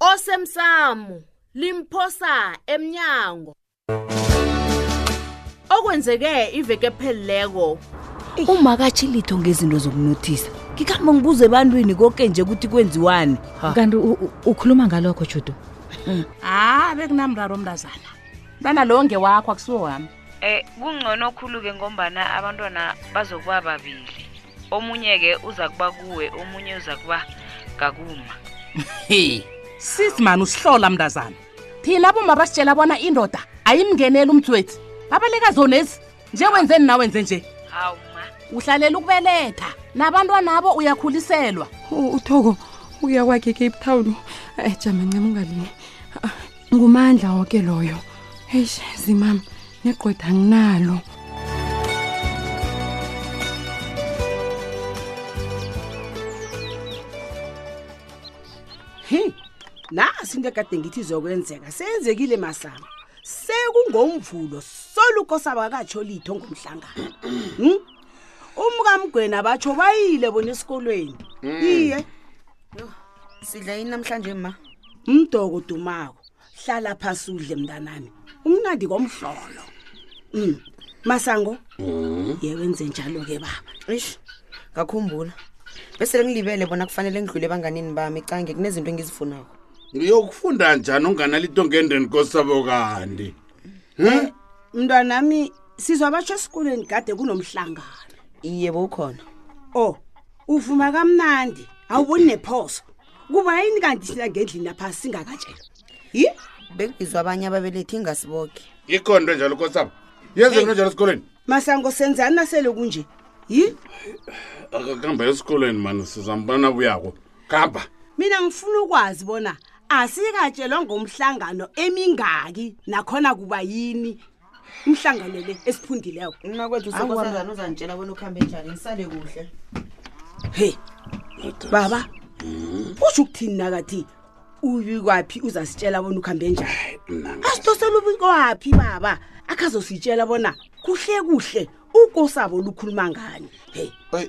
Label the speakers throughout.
Speaker 1: osemsamo limphosa emnyango okwenzeke iveke ephelileko
Speaker 2: uma katshi litho ngezinto zokunothisa ngikhambe ngibuza ebantwini konke nje ukuthi kwenziwani Ha.
Speaker 3: kanti u- u- ukhuluma ngalokho judu
Speaker 4: ha bekunamraro mntazana mntana lowo ngewakho akusiwo wami
Speaker 5: Eh kungcono khulu-ke ngombana abantwana bazokuba babili omunye-ke uza kuba kuwe omunye uza kuba ngakuma
Speaker 4: he sisi mani usihlola mntazana thina boma basitshela bona indoda ayimngeneli umtswetsi babaleka zonezi nje wenzeni na wenze nje
Speaker 5: hawu ma
Speaker 4: uhlalela ukubeletha nabantwanabo uyakhuliselwa
Speaker 6: uthoko uya kwakhe ecape town um eh, jama ncema ungalinye ngumandla woke loyo eish zimam negqwetha nginalo
Speaker 7: hi nasi into ekade ngithi izokwenzeka seyenzekile masama sekungomvulo soluko sabakatsho litho ngomhlangano hmm? umkamgwena batsho bayile bona esikolweni iye mm.
Speaker 8: sidla yini namhlanje ma
Speaker 7: umdoko dumako hlala phasi udle mntanami umnandi komhlolo mm. masango mm. ye wenze njalo ke baba
Speaker 8: ish ngakhumbula bese lengilibele bona kufanele ngidlule ebanganini bami icange kunezinto engizifunako
Speaker 9: ngiyokufunda njani unganalito ngendeni kosabo kanti um
Speaker 7: mntwanami sizwa basho esikolweni kade kunomhlangano
Speaker 8: iye bowukhona
Speaker 7: o uvuma kamnandi awuboni nephoso kuba yini kanti sina ngendlini lapha singakatshelwa yi
Speaker 8: bekubizwa abanye ababelethi ingasiboke
Speaker 9: ikhona into enjalo kosabo yenze into enjalo esikolweni
Speaker 7: masango senzani nasele kunje yi
Speaker 9: akakuhamba esikolweni mani sizambana buyako khamba
Speaker 7: mina ngifuna ukwazi bona asikatshelwa ngomhlangano emingaki nakhona kuba yini umhlangano le esiphundileko
Speaker 8: mna kwethu sekosazana uzangitshela bona ukuhambe njani ngisale kuhle
Speaker 7: he baba hmm? usho ukuthini nakathi uyikwaphi uzasitshela bona ukuhambe njani asitosela ubikwaphi baba akhazositshela bona kuhle kuhle ukosabo lukhuluma ngani hey Ay,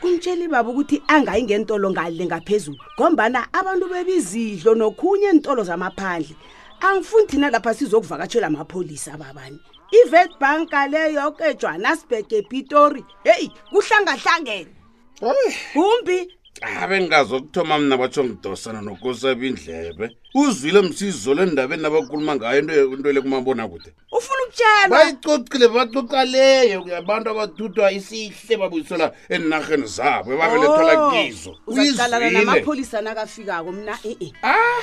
Speaker 7: kumtsheli baba ukuthi angayi ngentolo ngale ngaphezulu ngombana abantu bebizidlo nokhunye entolo zamaphandle angifuni thina lapha sizokuvakatshela amapholisa babani ivet banka le yoke ejohannesburg epitori heyi kuhlangahlangene ay, kumbi
Speaker 9: abe ngingazokuthoma mna batsho ngidosana nokosaba indlebe uzwile msizo le ndabeni abakhuluma ngayo into into le kumabona kude
Speaker 7: ufuna ukutshela
Speaker 9: bayicocile bacoca leyo abantu abadudwa isihle babuyisola enarheni zabo ebabelethola Oh, kizo
Speaker 7: uzaqalana
Speaker 9: Uyizwile.
Speaker 7: namapholisa nakafikako mna e-e
Speaker 10: Ah!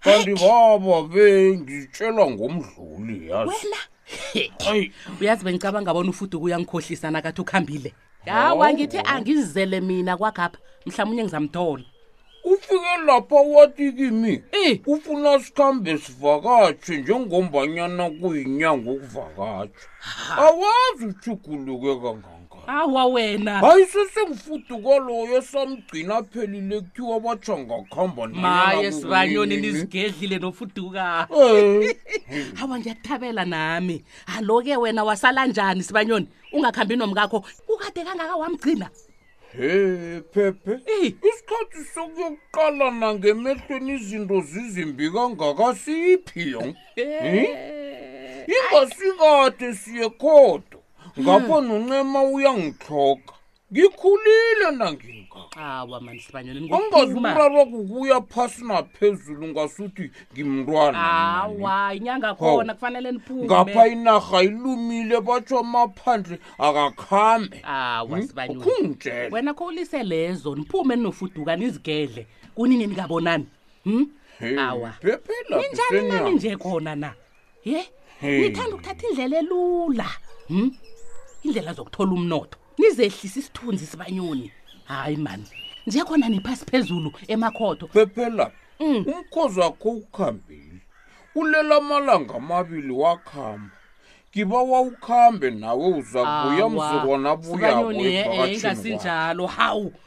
Speaker 10: kanti baba bengitshelwa ngomdluli yazi
Speaker 4: wena Ayi. uyazi bengicabanga bona ufuduku uyangikhohlisa nakathi ukhambile hawa ngithi angizele mina kwakhapha mhlawumunye ngizamthola
Speaker 10: ufike lapha wathi kimi
Speaker 4: Eh.
Speaker 10: ufuna sikhambe sivakatshe njengombanyana kuyinyanga ukuvakatsha awazi uthuguluke kangangani
Speaker 4: awa wena
Speaker 10: hayi sesengifuduko loyo samgcina aphelile kuthiwa batsho ngakuhamba naye
Speaker 4: maye nakukunini. sibanyoni nizigedlile nofuduka
Speaker 10: Eh,
Speaker 4: hawa ngiyakuthabela nami alo-ke wena wasala njani sibanyoni ungakhambi nomkakho ukade kangaka wamgcina
Speaker 10: he phephe
Speaker 4: Ey.
Speaker 10: isikhathi sokuyokuqalana ngemehlweni izinto zizimbi kangakasiphi yo ingasikade siye kodwa ngapho noncema uyangitlhoga ngikhulile
Speaker 4: nanginga awa manhlibanyoni
Speaker 10: angazi umrarwa kukuya phasi naphezulu ngasuthi ngimntwana
Speaker 4: awa inyanga khona kufanele niphume
Speaker 10: ngapha inarha ilumile batsho amaphandle akakhambe
Speaker 4: awa hmm? sibanyoni
Speaker 10: khungitshela
Speaker 4: wena kho ulise lezo niphume ninofuduka nizigedle kunini nikabonani hm awa ninjani nani nje khona na ye nithanda ukuthatha indlela elula hm indlela zokuthola umnotho nizehlisa isithunzi sibanyoni hayi mani nje khona niphasi phezulu emakhotho
Speaker 10: phephela mm. umkhozi wakho ukhambile ulela amalanga amabili wakhamba ngiba wawukhambe nawe uza kubuya mzukwana buyako ingasi
Speaker 4: njalo hawu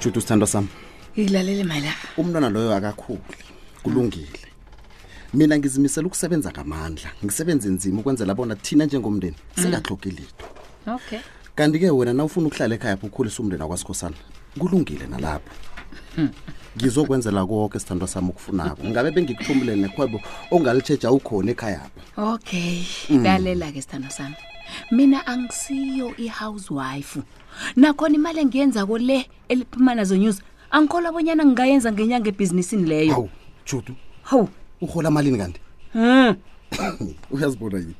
Speaker 11: juda usithandwa sami
Speaker 2: ngilalele my love
Speaker 11: umntwana loyo akakhuli kulungile mina ngizimisela ukusebenza ngamandla ngisebenze nzima ukwenzela bona thina njengomndeni singatlhogi litho
Speaker 2: okay
Speaker 11: kanti-ke wena na ufuna ukuhlala ekhaya pho ukhulisa umndeni wakwasikhosana kulungile nalapho ngizokwenzela konke sithandwa sami ukufunako ngabe bengikuthumule nekhwebo ongalitsheja ukhona ekhayapha
Speaker 2: okay mm. lalela-ke sithandwa sami mina angisiyo i-housewife nakhona imali engiyenzako le eliphuma nazo news angikholwa bonyana ngingayenza ngenyanga ebhizinisini leyo
Speaker 11: hawu judu
Speaker 2: hawu
Speaker 11: urhola malini kanti
Speaker 2: um
Speaker 11: uyazibona yini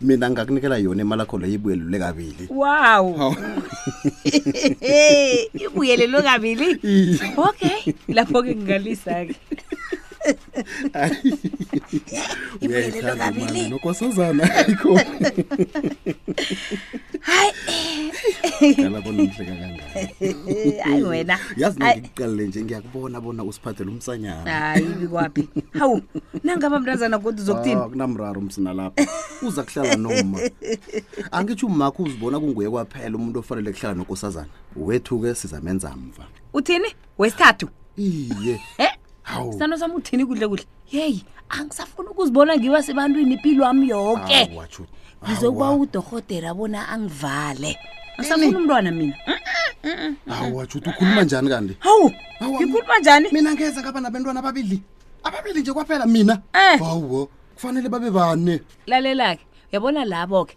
Speaker 11: mina ngingakunikela yona imali akho leyo ibuyelelwe kabili
Speaker 2: wawu Hawu. ibuyelelwe kabili okay lapho-ke ngingalisa-ke Iphelelo kabili.
Speaker 11: nokwasazana ayikho kala bona umhleka kangaka
Speaker 2: hayi wena
Speaker 11: yazi
Speaker 2: Ai.
Speaker 11: nangikuqalele nje ngiyakubona bona usiphathele umsanyana
Speaker 2: hayi bikwaphi hawu nangaba mntazana kodwa uzokuthini
Speaker 11: Ah, kunamraro msina lapho uza kuhlala noma angitsho umakho uzibona kunguye kwaphela umuntu ofanele kuhlala nokosazana wethu-ke sizamenza mva
Speaker 2: uthini wesithathu
Speaker 11: iye
Speaker 2: Eh?
Speaker 11: hawu
Speaker 2: sithando sami uthini kuhle kuhle yeyi angisafuni ukuzibona ngiba sebantwini ipilo wami yoke
Speaker 11: Awa, Judy.
Speaker 2: ngizokuba Awa. udorhotera bona angivale angisafuni umntwana mina Mm,
Speaker 11: hawa juti ukhuluma njani kanti
Speaker 2: hawu
Speaker 11: Hawu,
Speaker 2: ngikhuluma njani
Speaker 11: mina ngeze ngaba nabentwana ababili ababili nje kwaphela mina
Speaker 2: Eh.
Speaker 11: hawo kufanele babe bane
Speaker 2: lalela-ke uyabona labo-ke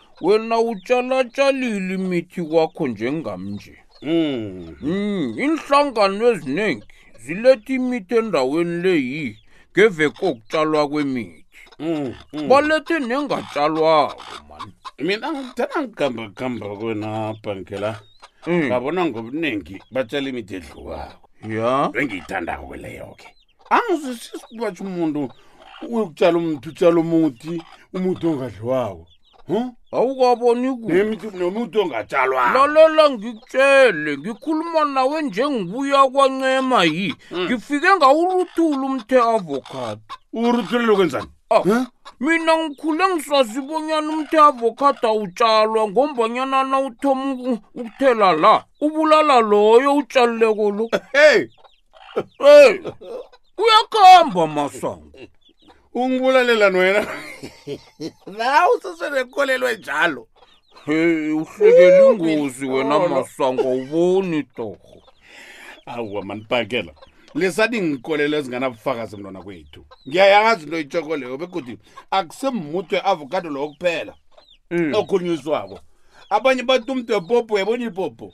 Speaker 2: wena
Speaker 10: utshalatshala ilimithi kwakho njengamnje
Speaker 9: Mm.
Speaker 10: Mm, inhlangano eziningi ziletha imithi endaweni leyi ngeve kokutshalwa kwemithi
Speaker 9: Mm. mm.
Speaker 10: balethe nengatshalwako mani
Speaker 9: mina ngithanda ngigambagamba kwena bhankela
Speaker 10: Mm.
Speaker 9: ngabona ngobuningi batshela imithi edliwako
Speaker 10: ya
Speaker 9: engiyithandako leyo-ke angizwisisi ukuthi batho umuntu uyokutshela umuthi utshela umuthi umuthi ongadliwako huh?
Speaker 10: awukaboni kubi
Speaker 9: Nemithi- nomuthi ongatshalwako
Speaker 10: lalela ngikutshele ngikhuluma nawe njengibuya kwancema yi Mm. ngifike ngawuruthula umthe avocado
Speaker 9: uruthulelo kwenzani
Speaker 10: Ah,
Speaker 9: Huh?
Speaker 10: mina ngikhule ngisazi bonyana umthe avocado awutshalwa ngombanyana nawuthoma uku- ukuthela la ubulala loyo utjalileko lo
Speaker 9: hey
Speaker 10: uyakhomba masongo
Speaker 9: ungibulalelani wena la usesenekolelo enjalo
Speaker 10: Hey, uhlekela ingozi wena masongo uboni torho
Speaker 9: awa manibhakela lesani ngikolelo ezinganabufakazi mntwana kwethu ngiyayazi into itshoko leyo bekuthi akusemutwe avocado lowo kuphela okhunyiswako abanye bathi umntu wepopo yabona ipopo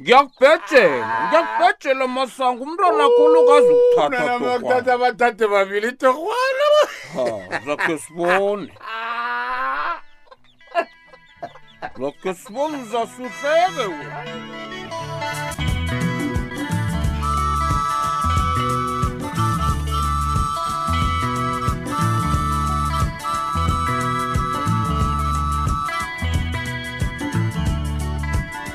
Speaker 10: ngiyakubhejela ngiyakubhejela masango umntwana khulu kazi ukuthatha
Speaker 9: Mntwana wami akuthatha abathathe babili torhwana
Speaker 10: zakhe sibone zakhe sibone uzasuhleke wena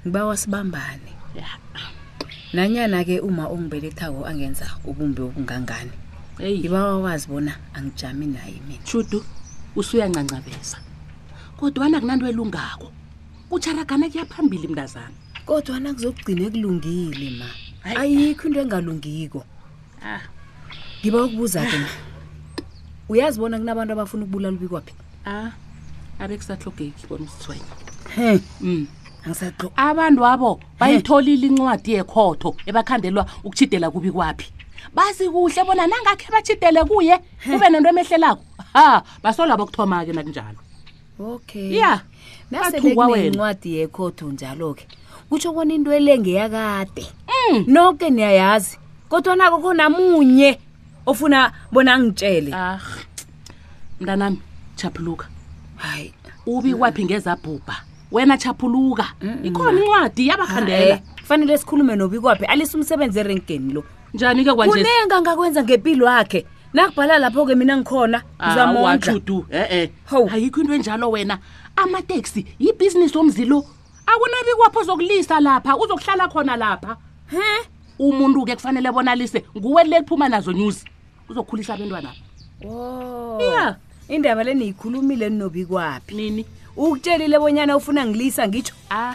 Speaker 2: ngibawa sibambane nanyana-ke uma ongibelethako angenza ubumbi obungangani
Speaker 4: eyi
Speaker 2: ngibawa wazi bona angijami naye mina
Speaker 4: tshudu usuyancancabeza kodwana kunanto elungako kutsharagana kuyaphambili mntazana
Speaker 2: kodwana kuzokugcina kulungile ma Hayi. ayikho into engalungiko
Speaker 4: ah
Speaker 2: ngiba ukubuza-ke na uyazi bona kunabantu abafuna ukubulala ubikwaphi
Speaker 4: ah abe kusahlogeki bona usithwenye
Speaker 2: he
Speaker 4: mm.
Speaker 2: angisaglo
Speaker 4: abantu abo bayitholile incwadi yekhotho ebakhandelwa ukuchidela kubi kwaphi bazi kuhle bona nangakhe bachidele kuye kube nento emehlelako ha basola bokuthoma-ke nakunjalo
Speaker 2: okay
Speaker 4: ya
Speaker 2: Nase
Speaker 4: Bathukwa wena.
Speaker 2: bekunencwadi yekhotho njalo-ke kutsho kona into elengeyakade Mm. noke niyayazi kodwa nako khona munye ofuna bona angitshele
Speaker 4: ah mntanami chaphuluka
Speaker 2: hayi
Speaker 4: ubi kwaphi ngezabhubha wena chaphuluka ikhona incwadi yabakhandela Eh,
Speaker 2: kufanele sikhulume nobikwaphi alisa umsebenzi erenkeni lo
Speaker 4: njani-ke kwanjesi
Speaker 2: kuningi angakwenza ngempilo yakhe nakubhala lapho-ke mina ngikhona Ah, ngizamondla
Speaker 4: awachudu e-e
Speaker 2: Hawu.
Speaker 4: ayikho into enjalo wena amateksi yibhizinisi omzilo akunabi kwapho ozokulisa lapha uzokuhlala khona lapha
Speaker 2: he
Speaker 4: umuntu-ke kufanele bona alise nguwe le kuphuma nazo news uzokhulisa abentwana
Speaker 2: Oh.
Speaker 4: Yeah.
Speaker 2: indaba le niyikhulumile ninobikwaphi
Speaker 4: nini
Speaker 2: ukutshelile bonyana ufuna ngilisa ngitsho
Speaker 4: ah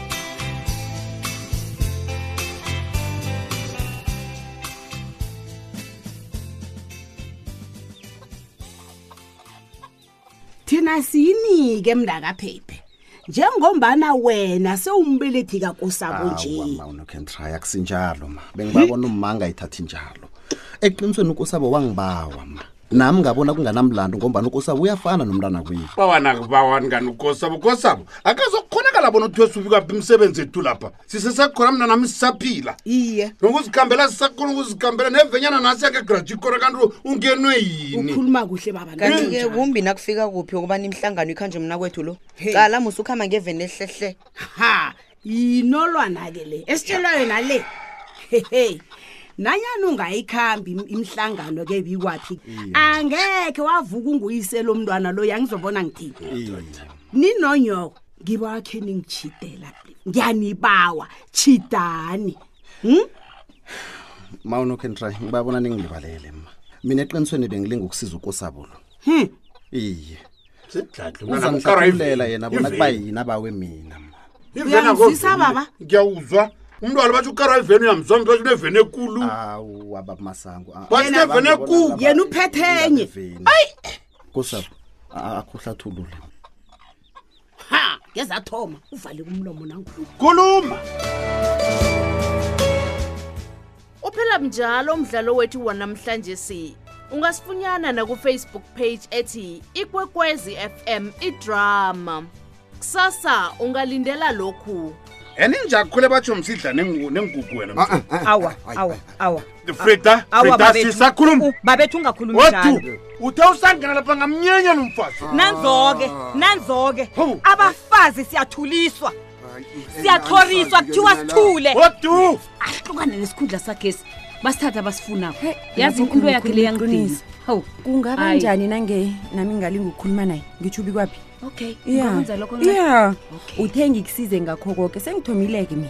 Speaker 7: thina siyinike mntakaphephe njengombana wena sewumbelethi kakosabo nje
Speaker 11: ma unocan try akusinjalo ma bengibabona umanga ithathi njalo eqinisweni ukosabo wangibawa ma nami ngabona kunganamlando ngombani ukosabo uyafana nomntana kwethu
Speaker 9: bawanako bawani kani ukosabo ukosabo akazokukhonakala bona uthwesa ubikaphi imisebenzi ethu lapha sisesakhona mna nami sisaphila
Speaker 7: iye
Speaker 9: nokuzikhambela sisakhona ukuzikhambela nevenyana nasi yake graji khona kanti ungenwe yini
Speaker 7: ukhuluma kuhle baba
Speaker 8: kanti-ke kumbi nakufika kuphi ukubana imihlangano ikhanje mna kwethu lo cala musa ukuhamba ngeveni ehlehle
Speaker 7: ha yinolwana-ke le esitshelwayo nale hehe nanyani ungayikhambi im- imihlangano ke bikwaphi angekhe wavuka unguyise lo mntwana lo yangizobona ngithini ninonyoko ngibakhe ningitshidela ngiyanibawa tshidani Hmm?
Speaker 11: ma unokentry ngibabona ningilibalele ma mina eqinisweni bengilinga ukusiza ukosabo lo
Speaker 7: Hmm.
Speaker 11: iye
Speaker 9: sidladla
Speaker 11: umntwana uza mkarwa ngihlakulela yena bona kuba iveni. yini abawe mina mani Iveni akho-
Speaker 7: Uyangizwisa, baba?
Speaker 9: ngiyawuzwa umntu walo batsho ukara iveni uyamzwa mntu batsho uneveni ekulu
Speaker 11: awu abamasango
Speaker 9: Bathi neveni ekulu.
Speaker 7: Yena uphethe enye.
Speaker 11: ayi kosabo akhuhlathulule
Speaker 7: ha ngezathoma uvale kumlomo nangu
Speaker 9: khuluma
Speaker 1: uphela mnjalo umdlalo wethu wanamhlanje si ungasifunyana nakufacebook page ethi ikwekwezi fm idrama kusasa ungalindela lokhu
Speaker 9: and injakhule batsho msidla nengugu wena
Speaker 3: ah, ah, ah. awa
Speaker 9: awa
Speaker 3: awa
Speaker 9: frida
Speaker 3: frida
Speaker 9: sisakhuluma
Speaker 3: babethu ungakhulumi njalo
Speaker 9: uthe usangena lapha ngamnyenya nomfazi
Speaker 3: nanzoke nanzoke abafazi siyathuliswa
Speaker 11: siyathoriswa kuthiwa sithule
Speaker 9: odu
Speaker 2: ahlukane nesikhundla sakhesi basithatha basifunako yazi into yakhe le yangidina hawu
Speaker 3: kungaba
Speaker 2: Ayi.
Speaker 3: njani nange nami ngalinga ukukhuluma naye ngitsho ubikwaphi
Speaker 2: okay
Speaker 3: ya
Speaker 2: ungakwenza lokho ncema?
Speaker 3: ya
Speaker 2: Okay.
Speaker 3: uthe ngikusize ngakho koke sengithomileke mina